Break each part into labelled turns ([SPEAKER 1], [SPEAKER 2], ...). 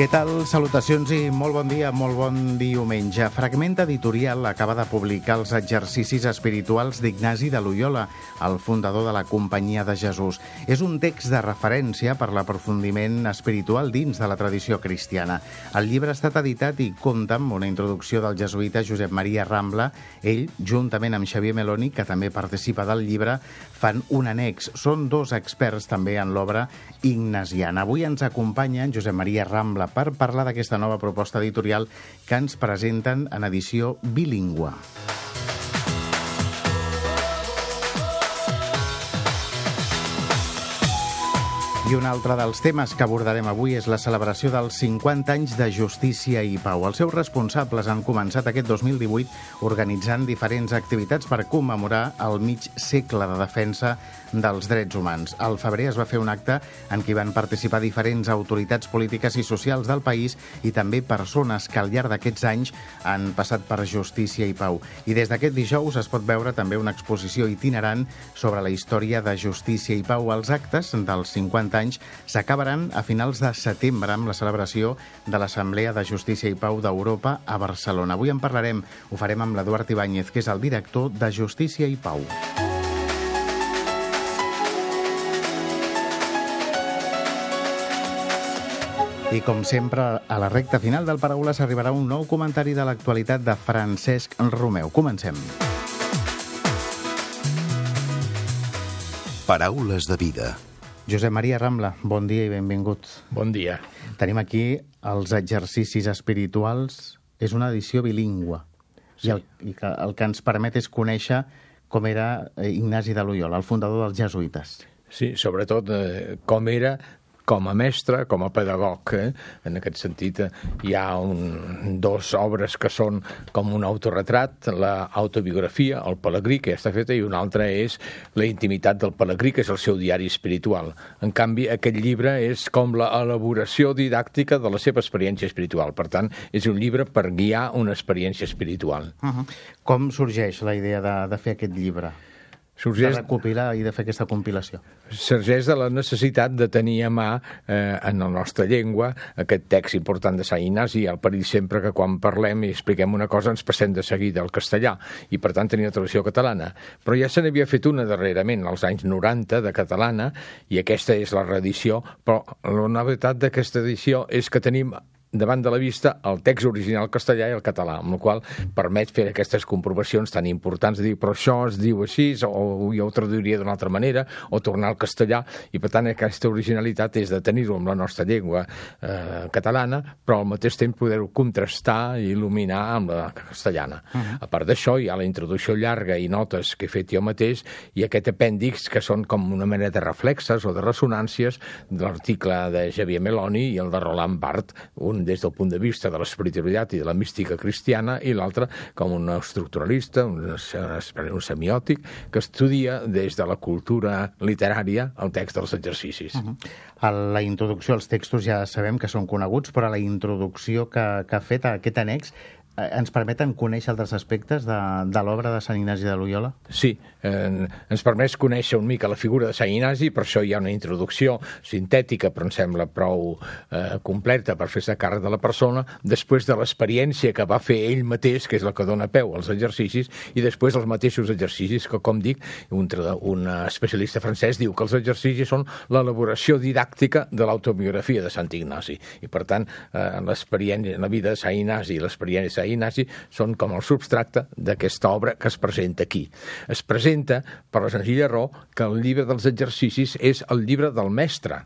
[SPEAKER 1] Què tal? Salutacions i molt bon dia, molt bon diumenge. Fragment editorial acaba de publicar els exercicis espirituals d'Ignasi de Loyola, el fundador de la Companyia de Jesús. És un text de referència per l'aprofundiment espiritual dins de la tradició cristiana. El llibre ha estat editat i compta amb una introducció del jesuïta Josep Maria Rambla. Ell, juntament amb Xavier Meloni, que també participa del llibre, fan un annex. Són dos experts també en l'obra ignasiana. Avui ens acompanya Josep Maria Rambla per parlar d'aquesta nova proposta editorial que ens presenten en edició bilingüe. I un altre dels temes que abordarem avui és la celebració dels 50 anys de Justícia i Pau. Els seus responsables han començat aquest 2018 organitzant diferents activitats per commemorar el mig segle de defensa dels drets humans. Al febrer es va fer un acte en què van participar diferents autoritats polítiques i socials del país i també persones que al llarg d'aquests anys han passat per Justícia i Pau. I des d'aquest dijous es pot veure també una exposició itinerant sobre la història de Justícia i Pau. Els actes dels 50 anys s'acabaran a finals de setembre amb la celebració de l'Assemblea de Justícia i Pau d'Europa a Barcelona. Avui en parlarem, ho farem amb l'Eduard Ibáñez, que és el director de Justícia i Pau. I com sempre, a la recta final del Paraules arribarà un nou comentari de l'actualitat de Francesc Romeu. Comencem.
[SPEAKER 2] Paraules de vida.
[SPEAKER 1] Josep Maria Rambla, bon dia i benvingut.
[SPEAKER 3] Bon dia.
[SPEAKER 1] Tenim aquí els exercicis espirituals. És una edició bilingüe. Sí. I, el, I que, el que ens permet és conèixer com era Ignasi de Loyola, el fundador dels jesuïtes.
[SPEAKER 3] Sí, sobretot eh, com era com a mestre, com a pedagog. Eh? En aquest sentit, eh, hi ha un, dos obres que són com un autoretrat, l'autobiografia, el Pelegrí, que ja està feta, i una altra és la intimitat del Pelegrí, que és el seu diari espiritual. En canvi, aquest llibre és com l'elaboració didàctica de la seva experiència espiritual. Per tant, és un llibre per guiar una experiència espiritual.
[SPEAKER 1] Uh -huh. Com sorgeix la idea de, de fer aquest llibre?
[SPEAKER 3] Sorgeix...
[SPEAKER 1] De recopilar i de fer aquesta compilació.
[SPEAKER 3] Sorgeix de la necessitat de tenir a mà eh, en la nostra llengua aquest text important de Sant Ignasi, el perill sempre que quan parlem i expliquem una cosa ens passem de seguida al castellà, i per tant tenia traducció catalana. Però ja se n'havia fet una darrerament, als anys 90, de catalana, i aquesta és la reedició, però la novetat d'aquesta edició és que tenim davant de la vista el text original castellà i el català, amb el qual permet fer aquestes comprovacions tan importants de dir però això es diu així, o jo ho traduiria d'una altra manera, o tornar al castellà, i per tant aquesta originalitat és de tenir-ho amb la nostra llengua eh, catalana, però al mateix temps poder-ho contrastar i il·luminar amb la castellana. Uh -huh. A part d'això, hi ha la introducció llarga i notes que he fet jo mateix, i aquest apèndix que són com una mena de reflexes o de ressonàncies de l'article de Xavier Meloni i el de Roland Barthes, un des del punt de vista de l'espiritualitat i de la mística cristiana i l'altre com un estructuralista, un, un semiòtic, que estudia des de la cultura literària el text dels exercicis. Uh
[SPEAKER 1] -huh. A la introducció als textos ja sabem que són coneguts, però a la introducció que, que ha fet aquest annex Eh, ens permeten conèixer altres aspectes de, de l'obra de Sant Ignasi de Loyola?
[SPEAKER 3] Sí, eh, ens permet conèixer una mica la figura de Sant Ignasi, per això hi ha una introducció sintètica, però em sembla prou eh, completa per fer-se càrrec de la persona, després de l'experiència que va fer ell mateix, que és la que dona peu als exercicis, i després els mateixos exercicis, que, com dic, un, un especialista francès diu que els exercicis són l'elaboració didàctica de l'autobiografia de Sant Ignasi, i per tant, eh, l'experiència, la vida de Sant Ignasi i l'experiència i Ignasi són com el substracte d'aquesta obra que es presenta aquí. Es presenta per la senzilla raó que el llibre dels exercicis és el llibre del mestre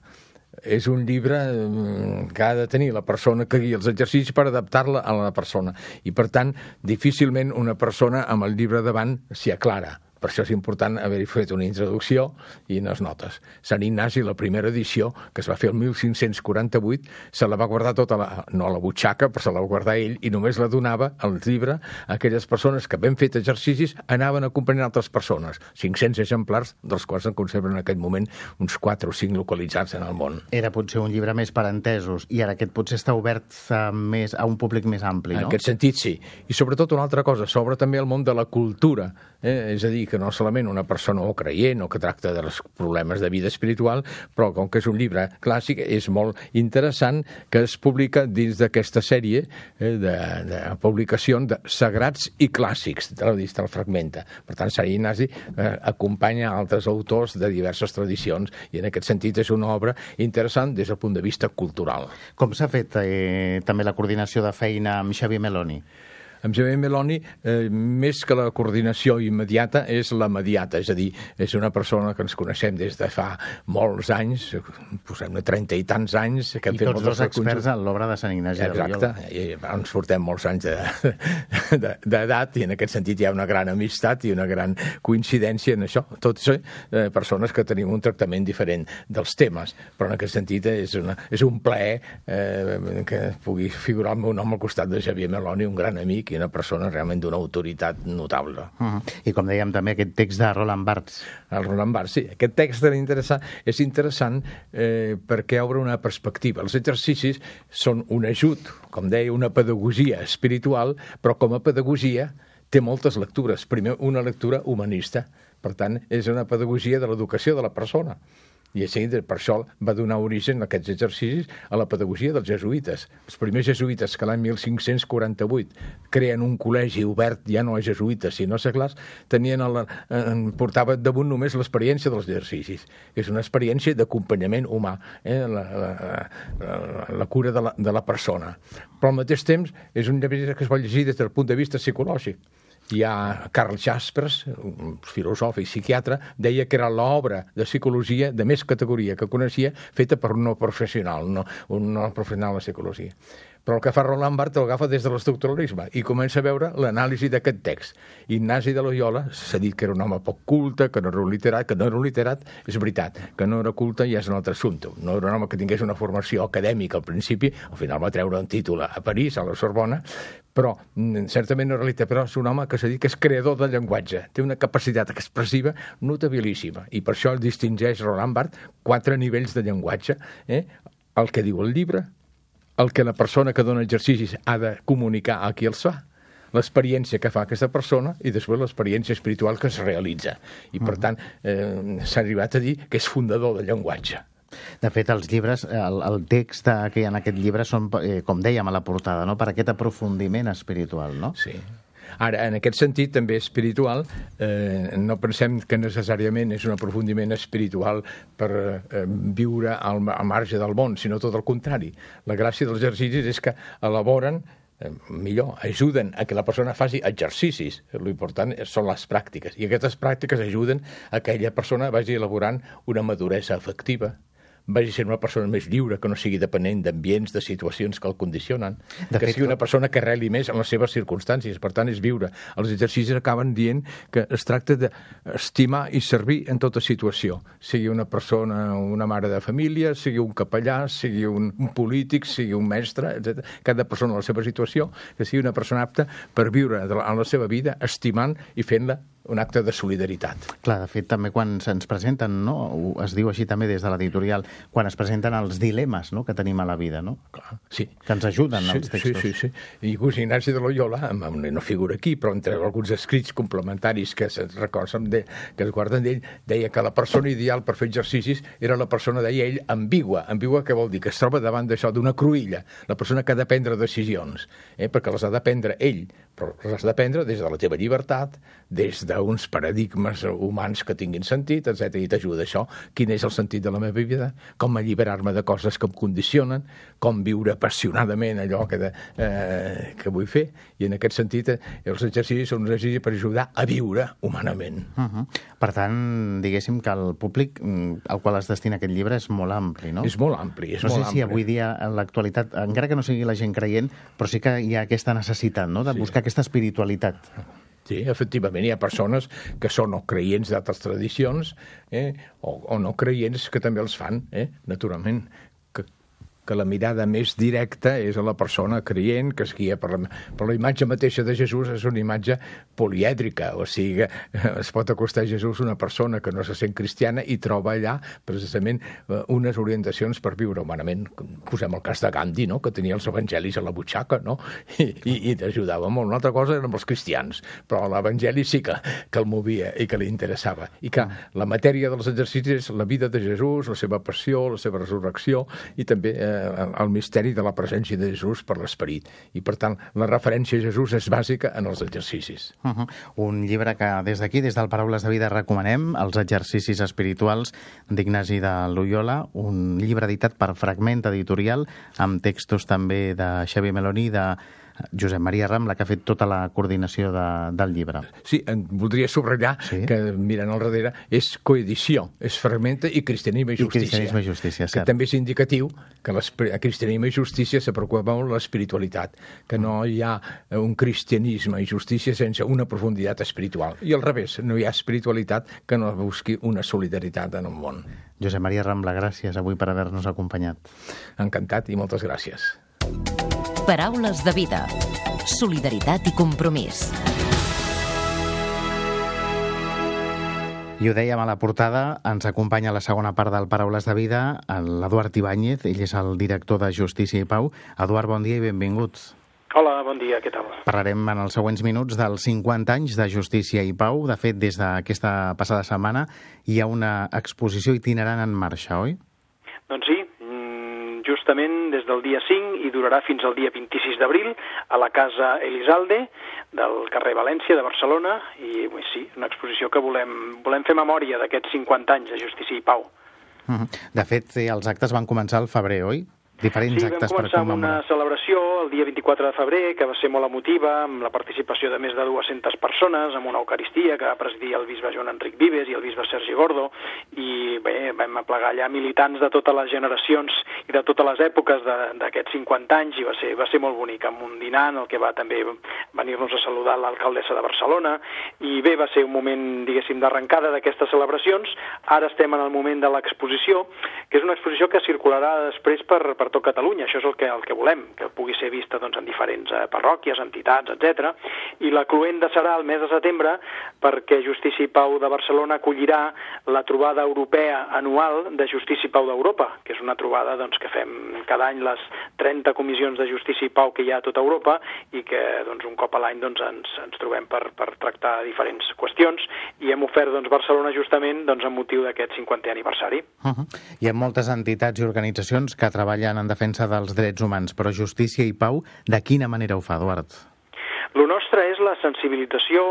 [SPEAKER 3] és un llibre mm, que ha de tenir la persona que guia els exercicis per adaptar-la a la persona. I, per tant, difícilment una persona amb el llibre davant s'hi aclara Per això és important haver-hi fet una introducció i unes notes. Sant Ignasi, la primera edició, que es va fer el 1548, se la va guardar tota la... no a la butxaca, però se la va guardar ell, i només la donava al llibre a aquelles persones que ben fet exercicis anaven acompanyant altres persones. 500 exemplars, dels quals en conserven en aquest moment uns 4 o 5 localitzats en el món.
[SPEAKER 1] Era potser un llibre més per entesos, i ara aquest potser està obert a, més, a un públic més ampli, no?
[SPEAKER 3] En aquest sentit, sí. I sobretot una altra cosa, s'obre també el món de la cultura, eh? és a dir, que no solament una persona o creient o que tracta dels problemes de vida espiritual, però com que és un llibre clàssic, és molt interessant que es publica dins d'aquesta sèrie eh, de, de publicacions de sagrats i clàssics de la llista Fragmenta. Per tant, Sant Ignasi eh, acompanya altres autors de diverses tradicions i en aquest sentit és una obra interessant des del punt de vista cultural.
[SPEAKER 1] Com s'ha fet eh, també la coordinació de feina amb Xavier Meloni?
[SPEAKER 3] Amb Xavier Meloni, eh, més que la coordinació immediata, és la mediata, és a dir, és una persona que ens coneixem des de fa molts anys, posem-ne 30 i tants anys. Que
[SPEAKER 1] I tots dos experts en l'obra de Sant Ignasi
[SPEAKER 3] Exacte,
[SPEAKER 1] de Loyola.
[SPEAKER 3] i ens portem molts anys d'edat de, de, i en aquest sentit hi ha una gran amistat i una gran coincidència en això. Tots eh, persones que tenim un tractament diferent dels temes, però en aquest sentit és, una, és un plaer eh, que pugui figurar el meu nom al costat de Xavier Meloni, un gran amic i una persona realment d'una autoritat notable.
[SPEAKER 1] Uh -huh. I com dèiem també aquest text de Roland Barthes.
[SPEAKER 3] El Roland Barthes, sí. Aquest text interessant, és interessant eh, perquè obre una perspectiva. Els exercicis són un ajut, com deia, una pedagogia espiritual, però com a pedagogia té moltes lectures. Primer, una lectura humanista. Per tant, és una pedagogia de l'educació de la persona. I així, per això va donar origen a aquests exercicis a la pedagogia dels jesuïtes. Els primers jesuïtes que l'any 1548 creen un col·legi obert ja no a jesuïtes sinó a seglars, tenien el, eh, portava damunt només l'experiència dels exercicis. És una experiència d'acompanyament humà, eh? la, la, la, la cura de la, de la persona. Però al mateix temps és un llibre que es pot llegir des del punt de vista psicològic hi ha Carl Jaspers, un filòsof i psiquiatre, deia que era l'obra de psicologia de més categoria que coneixia, feta per un no professional, no, un no professional de psicologia. Però el que fa Roland Barthes l'agafa des de l'estructuralisme i comença a veure l'anàlisi d'aquest text. Ignasi de Loyola s'ha dit que era un home poc culte, que no era un literat, que no era un literat, és veritat, que no era culte ja és un altre assumpte. No era un home que tingués una formació acadèmica al principi, al final va treure un títol a París, a la Sorbona, però mm, certament no literat, però és un home que s'ha dit que és creador del llenguatge, té una capacitat expressiva notabilíssima, i per això el distingeix Roland Barthes quatre nivells de llenguatge, eh? el que diu el llibre, el que la persona que dona exercicis ha de comunicar a qui els fa, l'experiència que fa aquesta persona i després l'experiència espiritual que es realitza. I, per tant, eh, s'ha arribat a dir que és fundador del llenguatge.
[SPEAKER 1] De fet, els llibres, el, el text que hi ha en aquest llibre són, eh, com dèiem a la portada, no? per aquest aprofundiment espiritual, no?
[SPEAKER 3] Sí. Ara, en aquest sentit, també espiritual, eh, no pensem que necessàriament és un aprofundiment espiritual per eh, viure al, al marge del món, sinó tot el contrari. La gràcia dels exercicis és que elaboren eh, millor, ajuden a que la persona faci exercicis. L'important són les pràctiques. I aquestes pràctiques ajuden a que aquella persona vagi elaborant una maduresa afectiva, vagi ser una persona més lliure, que no sigui dependent d'ambients, de situacions que el condicionen, de que fet, sigui una persona que arreli més en les seves circumstàncies, per tant és viure. Els exercicis acaben dient que es tracta d'estimar i servir en tota situació, sigui una persona, una mare de família, sigui un capellà, sigui un, un polític, sigui un mestre, etc. Cada persona en la seva situació, que sigui una persona apta per viure en la seva vida estimant i fent-la un acte de solidaritat.
[SPEAKER 1] Clar, de fet, també quan se'ns presenten, no? es diu així també des de l'editorial, quan es presenten els dilemes no? que tenim a la vida, no?
[SPEAKER 3] Clar, sí.
[SPEAKER 1] Que ens ajuden
[SPEAKER 3] sí,
[SPEAKER 1] els textos.
[SPEAKER 3] Sí, sí, sí. I Gus Ignasi de Loyola, no figura aquí, però entre alguns escrits complementaris que se'ns recorden, de, que es guarden d'ell, deia que la persona ideal per fer exercicis era la persona, deia ell, ambigua. Ambigua què vol dir? Que es troba davant d'això, d'una cruïlla. La persona que ha de prendre decisions, eh? perquè les ha de prendre ell, però les has de prendre des de la teva llibertat, des d'uns paradigmes humans que tinguin sentit, etc. I t'ajuda això. Quin és el sentit de la meva vida? Com alliberar-me de coses que em condicionen? Com viure apassionadament allò que, de, eh, que vull fer? I en aquest sentit, eh, els exercicis són un exercici per ajudar a viure humanament.
[SPEAKER 1] Uh -huh. Per tant, diguéssim que el públic mm, al qual es destina aquest llibre és molt ampli, no?
[SPEAKER 3] És molt ampli, és
[SPEAKER 1] no
[SPEAKER 3] molt
[SPEAKER 1] sé si
[SPEAKER 3] ampli.
[SPEAKER 1] avui dia, en l'actualitat, encara que no sigui la gent creient, però sí que hi ha aquesta necessitat, no?, de
[SPEAKER 3] Sí.
[SPEAKER 1] buscar aquesta espiritualitat.
[SPEAKER 3] Sí, efectivament, hi ha persones que són o creients d'altres tradicions eh, o, o no creients que també els fan, eh, naturalment que la mirada més directa és a la persona creient que es guia per la, per la imatge mateixa de Jesús és una imatge polièdrica, o sigui, es pot acostar a Jesús una persona que no se sent cristiana i troba allà precisament eh, unes orientacions per viure humanament. Posem el cas de Gandhi, no? que tenia els evangelis a la butxaca no? i, i, i t'ajudava molt. Una altra cosa eren els cristians, però l'evangeli sí que, que el movia i que li interessava. I que la matèria dels exercicis és la vida de Jesús, la seva passió, la seva resurrecció i també eh, el misteri de la presència de Jesús per l'esperit. I, per tant, la referència a Jesús és bàsica en els exercicis.
[SPEAKER 1] Uh -huh. Un llibre que des d'aquí, des del Paraules de Vida, recomanem, Els exercicis espirituals d'Ignasi de Loyola, un llibre editat per Fragment Editorial, amb textos també de Xavier Meloni, de Josep Maria Rambla, que ha fet tota la coordinació de, del llibre.
[SPEAKER 3] Sí, en voldria subratllar sí? que, mirant al darrere, és coedició, és fragmenta i cristianisme i justícia.
[SPEAKER 1] I cristianisme i justícia,
[SPEAKER 3] cert. Que també és indicatiu que a cristianisme i justícia se preocupa molt l'espiritualitat, que no hi ha un cristianisme i justícia sense una profunditat espiritual. I al revés, no hi ha espiritualitat que no busqui una solidaritat en el món.
[SPEAKER 1] Josep Maria Rambla, gràcies avui per haver-nos acompanyat.
[SPEAKER 3] Encantat i moltes gràcies.
[SPEAKER 4] Paraules de vida. Solidaritat i compromís.
[SPEAKER 1] I ho dèiem a la portada, ens acompanya a la segona part del Paraules de Vida l'Eduard Ibáñez, ell és el director de Justícia i Pau. Eduard, bon dia i benvinguts.
[SPEAKER 5] Hola, bon dia, què tal?
[SPEAKER 1] Parlarem en els següents minuts dels 50 anys de Justícia i Pau. De fet, des d'aquesta passada setmana hi ha una exposició itinerant en marxa, oi?
[SPEAKER 5] Doncs sí, justament des del dia 5 i durarà fins al dia 26 d'abril a la Casa Elisalde del carrer València de Barcelona i sí, una exposició que volem, volem fer memòria d'aquests 50 anys de justícia i pau.
[SPEAKER 1] De fet, els actes van començar al febrer, oi? Diferents
[SPEAKER 5] sí,
[SPEAKER 1] actes
[SPEAKER 5] per commemorar. Sí, vam començar una celebració el dia 24 de febrer, que va ser molt emotiva, amb la participació de més de 200 persones, amb una Eucaristia que va presidir el bisbe Joan Enric Vives i el bisbe Sergi Gordo, i bé, vam aplegar allà militants de totes les generacions i de totes les èpoques d'aquests 50 anys, i va ser, va ser molt bonic, amb un dinar en el que va també venir-nos a saludar l'alcaldessa de Barcelona, i bé, va ser un moment, diguéssim, d'arrencada d'aquestes celebracions. Ara estem en el moment de l'exposició, que és una exposició que circularà després per, per tot Catalunya, això és el que, el que volem, que pugui ser vista doncs, en diferents eh, parròquies, entitats, etc. I la cluenda serà el mes de setembre perquè Justícia i Pau de Barcelona acollirà la trobada europea anual de Justícia i Pau d'Europa, que és una trobada doncs, que fem cada any les 30 comissions de Justícia i Pau que hi ha a tota Europa i que doncs, un cop a l'any doncs, ens, ens trobem per, per tractar diferents qüestions i hem ofert doncs, Barcelona justament doncs, amb motiu d'aquest 50è aniversari.
[SPEAKER 1] Uh -huh. Hi ha moltes entitats i organitzacions que treballen en defensa dels drets humans, però Justícia i Pau, de quina manera ho fa, Eduard?
[SPEAKER 5] El nostre és la sensibilització,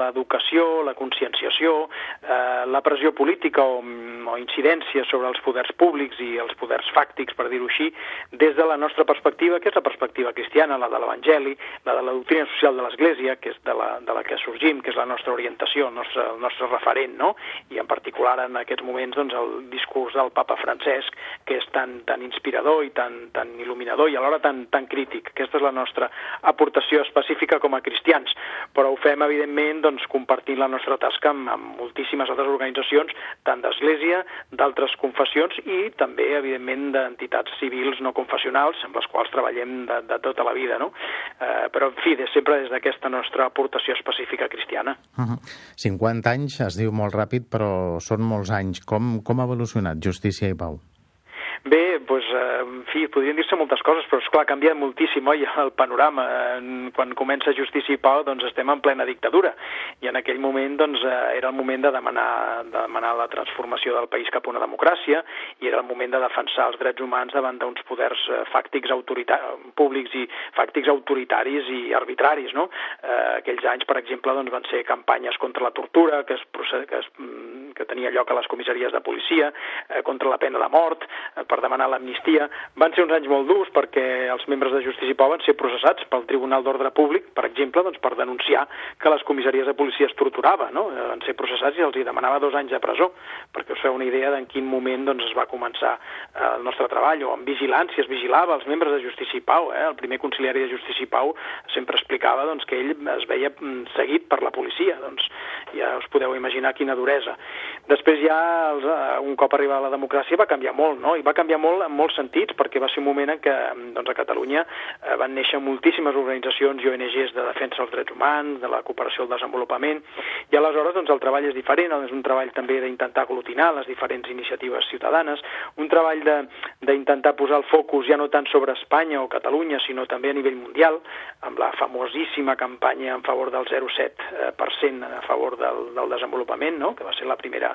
[SPEAKER 5] l'educació, la conscienciació, eh, la pressió política o, o incidència sobre els poders públics i els poders fàctics, per dir-ho així, des de la nostra perspectiva, que és la perspectiva cristiana, la de l'Evangeli, la de la doctrina social de l'Església, que és de la, de la que sorgim, que és la nostra orientació, el nostre, el nostre referent, no? I en particular en aquests moments doncs, el discurs del papa Francesc, que és tan, tan inspirador i tan, tan il·luminador i alhora tan, tan crític. Aquesta és la nostra aportació específica com a cristians, però ho fem, evidentment, doncs, compartint la nostra tasca amb, amb moltíssimes altres organitzacions, tant d'Església, d'altres confessions i també, evidentment, d'entitats civils no confessionals amb les quals treballem de, de tota la vida, no? Eh, però, en fi, des, sempre des d'aquesta nostra aportació específica cristiana.
[SPEAKER 1] Uh -huh. 50 anys es diu molt ràpid, però són molts anys. Com, com ha evolucionat Justícia i Pau?
[SPEAKER 5] Bé, doncs, eh, en fi, podrien dir-se moltes coses, però, esclar, ha canviat moltíssim, oi, el panorama. Quan comença Justícia i Pau, doncs estem en plena dictadura, i en aquell moment, doncs, eh, era el moment de demanar, de demanar la transformació del país cap a una democràcia, i era el moment de defensar els drets humans davant d'uns poders eh, fàctics públics i fàctics autoritaris i arbitraris, no? Aquells anys, per exemple, doncs, van ser campanyes contra la tortura, que, es, que, es, mm, que tenia lloc a les comissaries de policia, contra la pena de mort, per demanar l'amnistia. Van ser uns anys molt durs perquè els membres de Justícia i Pau van ser processats pel Tribunal d'Ordre Públic, per exemple, doncs, per denunciar que les comissaries de policia es torturava. No? Van ser processats i els hi demanava dos anys de presó, perquè us feu una idea d'en quin moment doncs, es va començar eh, el nostre treball, o amb vigilància, es vigilava els membres de Justícia i Pau. Eh? El primer conciliari de Justícia i Pau sempre explicava doncs, que ell es veia mm, seguit per la policia. Doncs ja us podeu imaginar quina duresa. Després ja, els, eh, un cop arribada la democràcia, va canviar molt, no? I va canviar molt en molts sentits, perquè va ser un moment en què doncs, a Catalunya eh, van néixer moltíssimes organitzacions i ONGs de defensa dels drets humans, de la cooperació al desenvolupament, i aleshores doncs, el treball és diferent, és un treball també d'intentar aglutinar les diferents iniciatives ciutadanes, un treball d'intentar posar el focus ja no tant sobre Espanya o Catalunya, sinó també a nivell mundial, amb la famosíssima campanya en favor del 0,7% eh, a favor del, del desenvolupament, no? que va ser la primera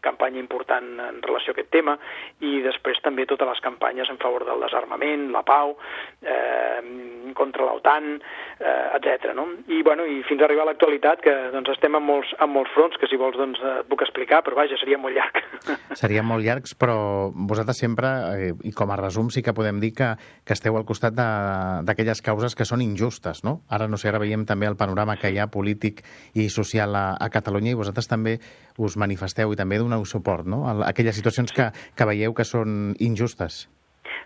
[SPEAKER 5] campanya important en relació a aquest tema, i després també totes les campanyes en favor del desarmament, la pau, eh, contra l'OTAN, eh, etc. No? I, bueno, I fins a arribar a l'actualitat, que doncs, estem en molts, en molts fronts, que si vols doncs, et puc explicar, però vaja, seria molt llarg.
[SPEAKER 1] Serien molt llargs, però vosaltres sempre, eh, i com a resum sí que podem dir que, que esteu al costat d'aquelles causes que són injustes, no? Ara, no sé, ara veiem també el panorama que hi ha polític i social a, a Catalunya i vosaltres també us manifesteu i també doneu suport no? a aquelles situacions que, que veieu que són injustes.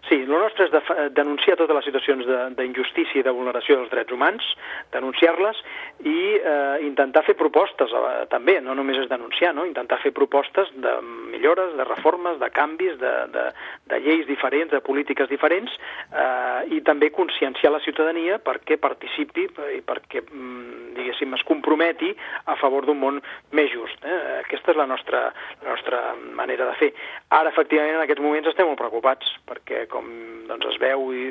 [SPEAKER 5] Sí, el nostre és de, denunciar totes les situacions d'injustícia i de vulneració dels drets humans, denunciar-les i eh, intentar fer propostes eh, també, no només és denunciar, no? intentar fer propostes de millores, de reformes, de canvis, de, de, de lleis diferents, de polítiques diferents eh, i també conscienciar la ciutadania perquè participi i perquè, mm, diguéssim, es comprometi a favor d'un món més just. Eh? Aquesta és la nostra, la nostra manera de fer. Ara, efectivament, en aquests moments estem molt preocupats perquè com doncs, es veu i,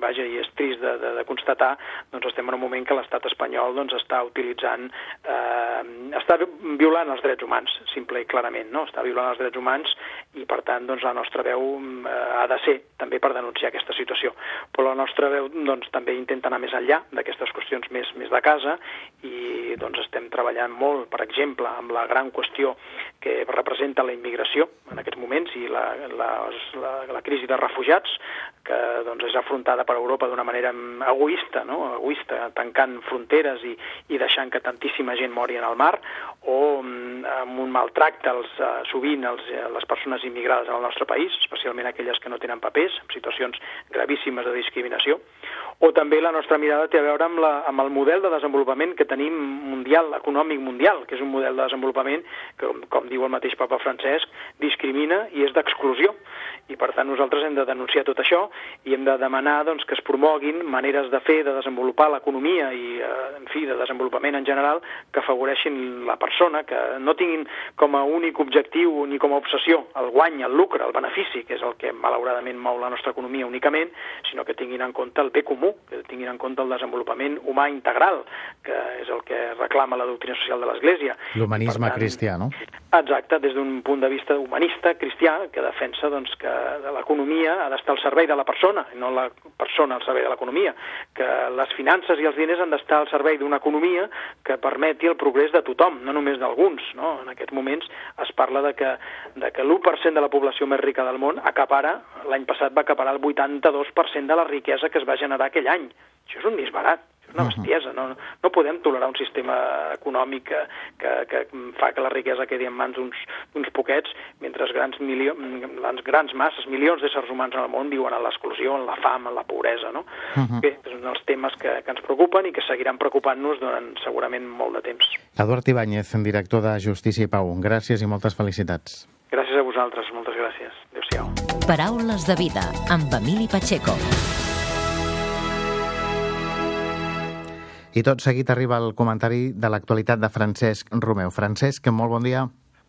[SPEAKER 5] vaja, i és trist de, de, de constatar, doncs estem en un moment que l'estat espanyol doncs, està utilitzant, eh, està violant els drets humans, simple i clarament, no? està violant els drets humans i per tant doncs, la nostra veu eh, ha de ser també per denunciar aquesta situació. Però la nostra veu doncs, també intenta anar més enllà d'aquestes qüestions més, més de casa i doncs, estem treballant molt, per exemple, amb la gran qüestió que representa la immigració en aquests moments i la, la, la, la crisi de refugiats refugiats, que doncs, és afrontada per Europa d'una manera egoista, no? egoista, tancant fronteres i, i deixant que tantíssima gent mori en el mar, o mm, amb un maltracte als, uh, sovint als, uh, les persones immigrades al nostre país, especialment aquelles que no tenen papers, en situacions gravíssimes de discriminació, o també la nostra mirada té a veure amb, la, amb el model de desenvolupament que tenim mundial, econòmic mundial, que és un model de desenvolupament que, com diu el mateix papa Francesc, discrimina i és d'exclusió. I per tant nosaltres hem de denunciar tot això i hem de demanar doncs, que es promoguin maneres de fer, de desenvolupar l'economia i, eh, en fi, de desenvolupament en general que afavoreixin la persona, que no tinguin com a únic objectiu ni com a obsessió el guany, el lucre, el benefici, que és el que malauradament mou la nostra economia únicament, sinó que tinguin en compte el bé comú, que tinguin en compte el desenvolupament humà integral, que és el que reclama la doctrina social de l'Església.
[SPEAKER 1] L'humanisme cristià, no?
[SPEAKER 5] Exacte, des d'un punt de vista humanista, cristià, que defensa doncs, que l'economia ha d'estar al servei de la persona, no la persona al servei de l'economia, que les finances i els diners han d'estar al servei d'una economia que permeti el progrés de tothom, no només d'alguns. No? En aquests moments es parla de que, de que l'1% de la població més rica del món acapara, l'any passat va acaparar el 82% de la riquesa que es va generar aquell any. Això és un disbarat una bestiesa. No, no podem tolerar un sistema econòmic que, que, que fa que la riquesa quedi en mans d'uns poquets, mentre grans, milió, les grans masses, milions d'éssers humans en el món viuen en l'exclusió, en la fam, en la pobresa. No? Uh -huh. Bé, és un dels temes que, que ens preocupen i que seguiran preocupant-nos durant segurament molt de temps.
[SPEAKER 1] Eduard Ibáñez, director de Justícia i Pau, gràcies i moltes felicitats.
[SPEAKER 5] Gràcies a vosaltres, moltes gràcies. Adéu-siau.
[SPEAKER 4] Paraules de vida, amb Emili Pacheco.
[SPEAKER 1] I tot seguit arriba el comentari de l'actualitat de Francesc Romeu. Francesc, molt bon dia.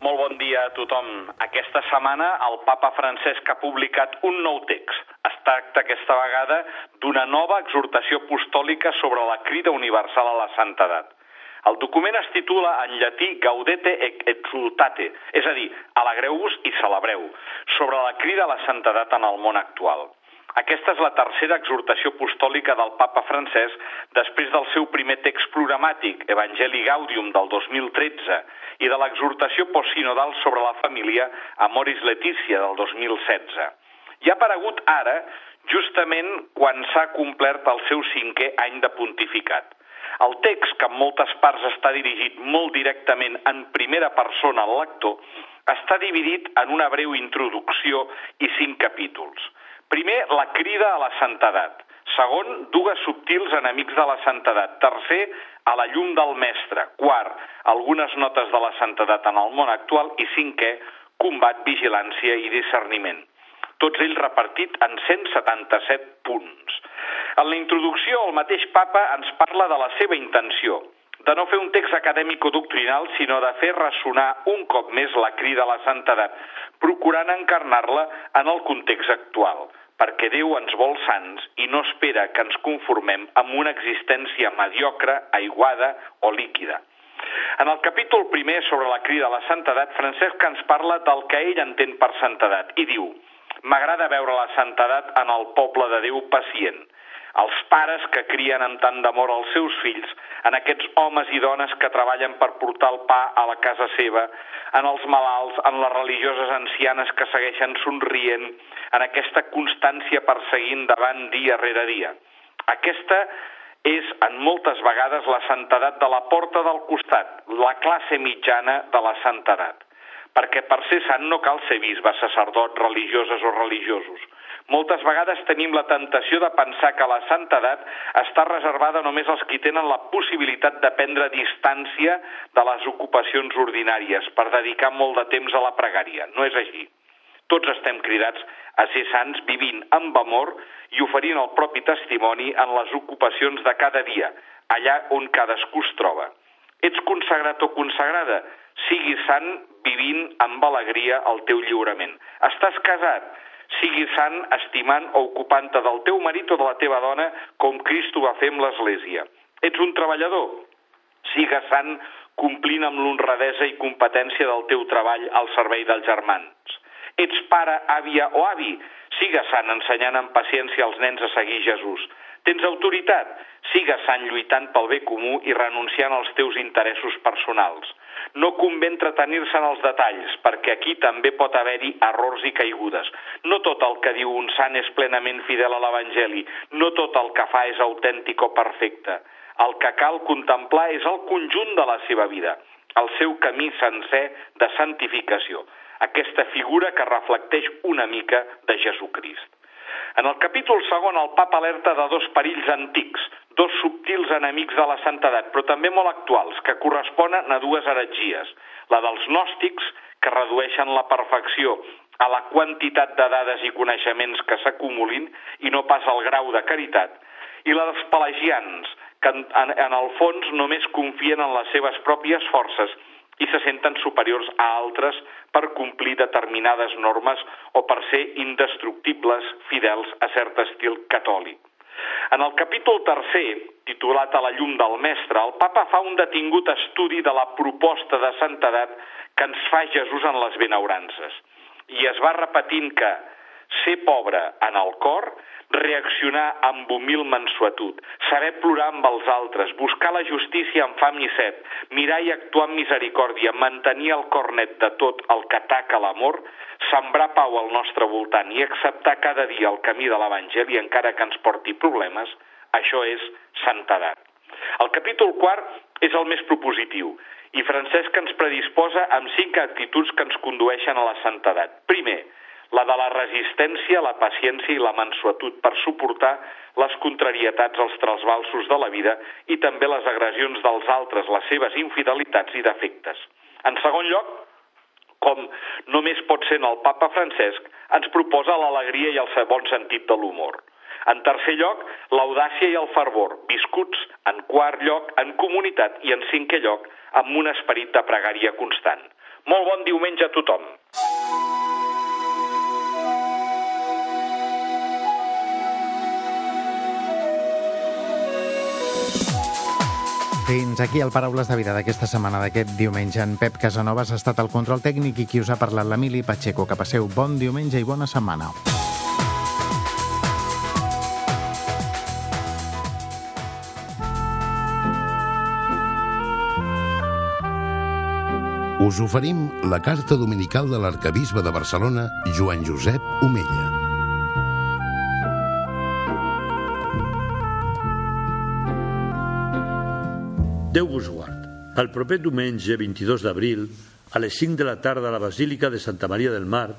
[SPEAKER 6] Molt bon dia a tothom. Aquesta setmana el papa Francesc ha publicat un nou text. Es tracta aquesta vegada d'una nova exhortació apostòlica sobre la crida universal a la santedat. El document es titula en llatí Gaudete et exultate, és a dir, alegreu-vos i celebreu, sobre la crida a la santedat en el món actual. Aquesta és la tercera exhortació apostòlica del papa francès després del seu primer text programàtic, Evangeli Gaudium, del 2013, i de l'exhortació postsinodal sobre la família Amoris Letícia, del 2016. i ha aparegut ara, justament quan s'ha complert el seu cinquè any de pontificat. El text, que en moltes parts està dirigit molt directament en primera persona al lector, està dividit en una breu introducció i cinc capítols. Primer, la crida a la santedat. Segon, dues subtils enemics de la santedat. Tercer, a la llum del mestre. Quart, algunes notes de la santedat en el món actual. I cinquè, combat, vigilància i discerniment. Tots ells repartit en 177 punts. En la introducció, el mateix papa ens parla de la seva intenció, de no fer un text acadèmic o doctrinal, sinó de fer ressonar un cop més la crida a la santedat, procurant encarnar-la en el context actual, perquè Déu ens vol sants i no espera que ens conformem amb una existència mediocre, aiguada o líquida. En el capítol primer sobre la crida a la santedat, Francesc ens parla del que ell entén per santedat i diu «M'agrada veure la santedat en el poble de Déu pacient, els pares que crien amb tant d'amor els seus fills, en aquests homes i dones que treballen per portar el pa a la casa seva, en els malalts, en les religioses ancianes que segueixen somrient, en aquesta constància perseguint davant dia rere dia. Aquesta és en moltes vegades la santedat de la porta del costat, la classe mitjana de la santedat. Perquè per ser sant no cal ser bisbe, sacerdot, religioses o religiosos. Moltes vegades tenim la tentació de pensar que la santedat està reservada només als qui tenen la possibilitat de prendre distància de les ocupacions ordinàries per dedicar molt de temps a la pregària. No és així. Tots estem cridats a ser sants vivint amb amor i oferint el propi testimoni en les ocupacions de cada dia, allà on cadascú es troba. Ets consagrat o consagrada? Sigui sant vivint amb alegria el teu lliurament. Estàs casat? Sigui sant estimant o ocupant-te del teu marit o de la teva dona com Cristo va fer amb l'Església. Ets un treballador? Siga sant complint amb l'honradesa i competència del teu treball al servei dels germans. Ets pare, àvia o avi? Siga sant ensenyant amb paciència als nens a seguir Jesús. Tens autoritat? Siga sant lluitant pel bé comú i renunciant als teus interessos personals. No convé entretenir-se en els detalls, perquè aquí també pot haver-hi errors i caigudes. No tot el que diu un sant és plenament fidel a l'Evangeli, no tot el que fa és autèntic o perfecte. El que cal contemplar és el conjunt de la seva vida, el seu camí sencer de santificació, aquesta figura que reflecteix una mica de Jesucrist. En el capítol segon el papa alerta de dos perills antics, dos subtils enemics de la santedat, però també molt actuals, que corresponen a dues heretgies. La dels gnòstics, que redueixen la perfecció a la quantitat de dades i coneixements que s'acumulin i no pas al grau de caritat, i la dels pelagians, que en, en, en el fons només confien en les seves pròpies forces i se senten superiors a altres per complir determinades normes o per ser indestructibles, fidels a cert estil catòlic. En el capítol tercer, titulat A la llum del mestre, el papa fa un detingut estudi de la proposta de santedat que ens fa Jesús en les benaurances. I es va repetint que ser pobre en el cor reaccionar amb humil mansuetud, saber plorar amb els altres, buscar la justícia amb fam i set, mirar i actuar amb misericòrdia, mantenir el cor net de tot el que ataca l'amor, sembrar pau al nostre voltant i acceptar cada dia el camí de l'Evangeli encara que ens porti problemes, això és santedat. El capítol quart és el més propositiu i Francesc ens predisposa amb cinc actituds que ens condueixen a la santedat. Primer, la de la resistència, la paciència i la mansuetud per suportar les contrarietats, els trasbalsos de la vida i també les agressions dels altres, les seves infidelitats i defectes. En segon lloc, com només pot ser en el papa Francesc, ens proposa l'alegria i el bon sentit de l'humor. En tercer lloc, l'audàcia i el fervor, viscuts en quart lloc en comunitat i en cinquè lloc amb un esperit de pregària constant. Molt bon diumenge a tothom!
[SPEAKER 1] Fins aquí el Paraules de Vida d'aquesta setmana, d'aquest diumenge. En Pep Casanovas ha estat el control tècnic i qui us ha parlat l'Emili Pacheco. Que passeu bon diumenge i bona setmana.
[SPEAKER 2] Us oferim la carta dominical de l'arcabisbe de Barcelona, Joan Josep Omella.
[SPEAKER 7] Déu vos guard. El proper diumenge, 22 d'abril, a les 5 de la tarda a la Basílica de Santa Maria del Mar,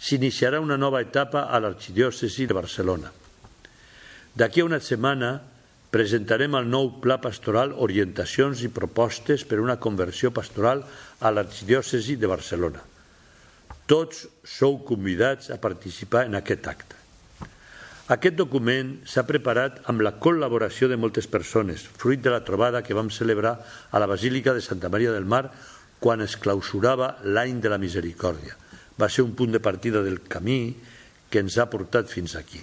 [SPEAKER 7] s'iniciarà una nova etapa a l'Arxidiòcesi de Barcelona. D'aquí a una setmana presentarem el nou Pla Pastoral Orientacions i Propostes per a una conversió pastoral a l'Arxidiòcesi de Barcelona. Tots sou convidats a participar en aquest acte. Aquest document s'ha preparat amb la col·laboració de moltes persones, fruit de la trobada que vam celebrar a la Basílica de Santa Maria del Mar quan es clausurava l'any de la misericòrdia. Va ser un punt de partida del camí que ens ha portat fins aquí.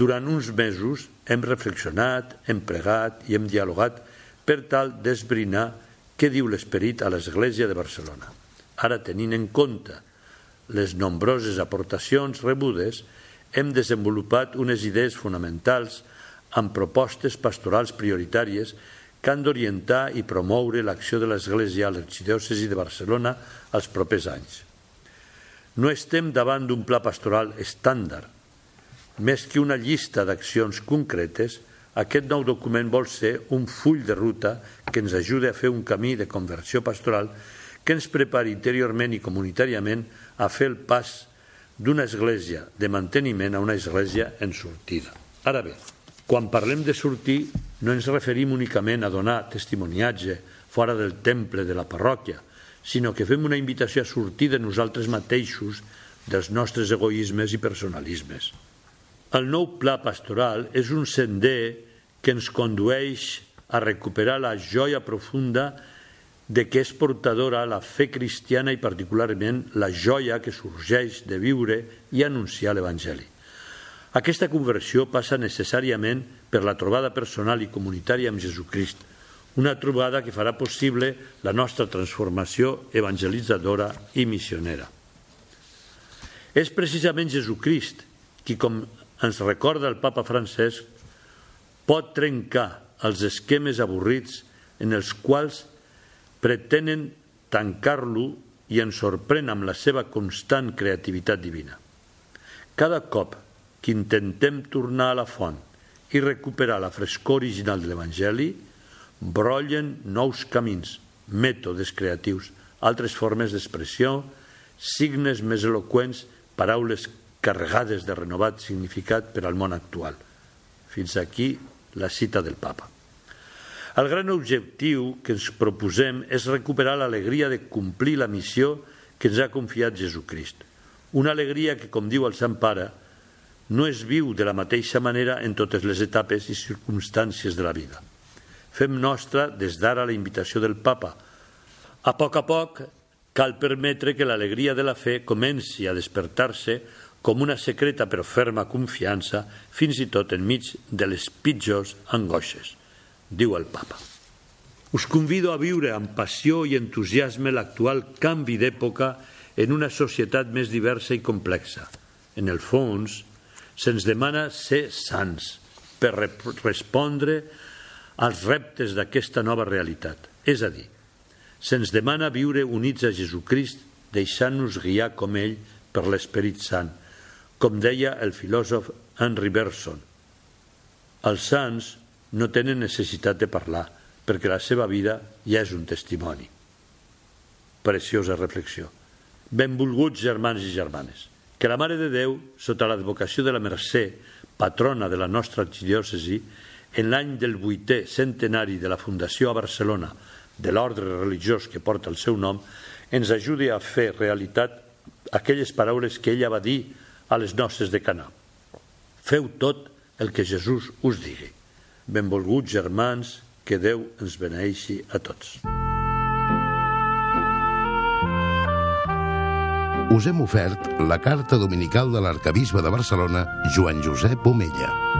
[SPEAKER 7] Durant uns mesos hem reflexionat, hem pregat i hem dialogat per tal d'esbrinar què diu l'esperit a l'Església de Barcelona. Ara, tenint en compte les nombroses aportacions rebudes, hem desenvolupat unes idees fonamentals amb propostes pastorals prioritàries que han d'orientar i promoure l'acció de l'Església a l'Arxidiòcesi de Barcelona els propers anys. No estem davant d'un pla pastoral estàndard. Més que una llista d'accions concretes, aquest nou document vol ser un full de ruta que ens ajudi a fer un camí de conversió pastoral que ens prepari interiorment i comunitàriament a fer el pas d'una església de manteniment a una església en sortida. Ara bé, quan parlem de sortir, no ens referim únicament a donar testimoniatge fora del temple de la parròquia, sinó que fem una invitació a sortir de nosaltres mateixos dels nostres egoismes i personalismes. El nou pla pastoral és un sender que ens condueix a recuperar la joia profunda de què és portadora la fe cristiana i particularment la joia que sorgeix de viure i anunciar l'Evangeli. Aquesta conversió passa necessàriament per la trobada personal i comunitària amb Jesucrist, una trobada que farà possible la nostra transformació evangelitzadora i missionera. És precisament Jesucrist qui, com ens recorda el papa Francesc, pot trencar els esquemes avorrits en els quals pretenen tancar-lo i ens sorprèn amb la seva constant creativitat divina. Cada cop que intentem tornar a la font i recuperar la frescor original de l'Evangeli, brollen nous camins, mètodes creatius, altres formes d'expressió, signes més eloqüents, paraules carregades de renovat significat per al món actual. Fins aquí la cita del papa. El gran objectiu que ens proposem és recuperar l'alegria de complir la missió que ens ha confiat Jesucrist. Una alegria que, com diu el Sant Pare, no es viu de la mateixa manera en totes les etapes i circumstàncies de la vida. Fem nostra des d'ara la invitació del papa. A poc a poc cal permetre que l'alegria de la fe comenci a despertar-se com una secreta però ferma confiança fins i tot enmig de les pitjors angoixes, diu el papa. Us convido a viure amb passió i entusiasme l'actual canvi d'època en una societat més diversa i complexa. En el fons, se'ns demana ser sants per respondre als reptes d'aquesta nova realitat. És a dir, se'ns demana viure units a Jesucrist deixant-nos guiar com ell per l'Esperit Sant, com deia el filòsof Henry Bergson. Els sants no tenen necessitat de parlar, perquè la seva vida ja és un testimoni. Preciosa reflexió. Benvolguts germans i germanes. Que la Mare de Déu, sota l'advocació de la Mercè, patrona de la nostra arxidiòcesi, en l'any del vuitè centenari de la fundació a Barcelona de l'ordre religiós que porta el seu nom, ens ajudi a fer realitat aquelles paraules que ella va dir a les noces de Canà. Feu tot el que Jesús us digui. Benvolguts germans, que Déu ens beneixi a tots.
[SPEAKER 2] us hem ofert la carta dominical de l'arcabisbe de Barcelona, Joan Josep Omella.